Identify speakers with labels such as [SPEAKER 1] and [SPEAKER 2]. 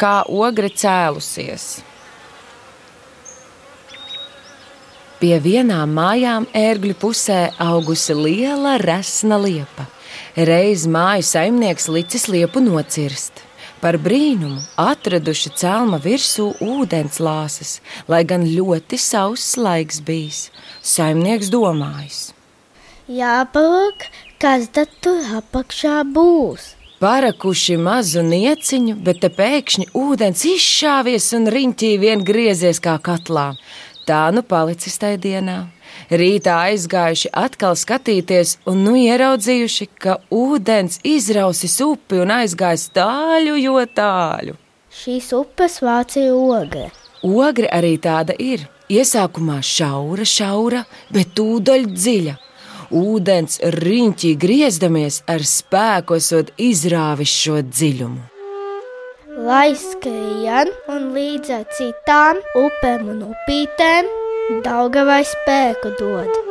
[SPEAKER 1] kā ogre cēlusies. Pie vienām mājām ērgļu pusē augusi liela resna liepa. Reiz māju saimnieks licis liepu nocirst. Par brīnumu atraduši celma virsū ūdenslāses, lai gan ļoti sauss laiks bijis. Saimnieks domājis.
[SPEAKER 2] Jāpalūk, kas tad tur apakšā būs.
[SPEAKER 1] Parakuši mazu nieciņu, bet te pēkšņi ūdens izšāvies un riņķī vien griezies kā katlā. Tā nu palicis tajā dienā. Rītā aizgājuši atkal skatīties, un nu ieraudzījuši, ka ūdens izrausis upi un aizgājis tāļu, jo tāļu.
[SPEAKER 2] Šīs upes Vācija ogre.
[SPEAKER 1] Ogre arī tāda ir. Iesākumā šaura, šaura, bet tūdaļ dziļa. Ūdens riņķī griezdamies ar spēku esot izrāvis šo dziļumu.
[SPEAKER 2] Lai skrien un līdz ar citām upēm un upītēm Daugavai spēku dod.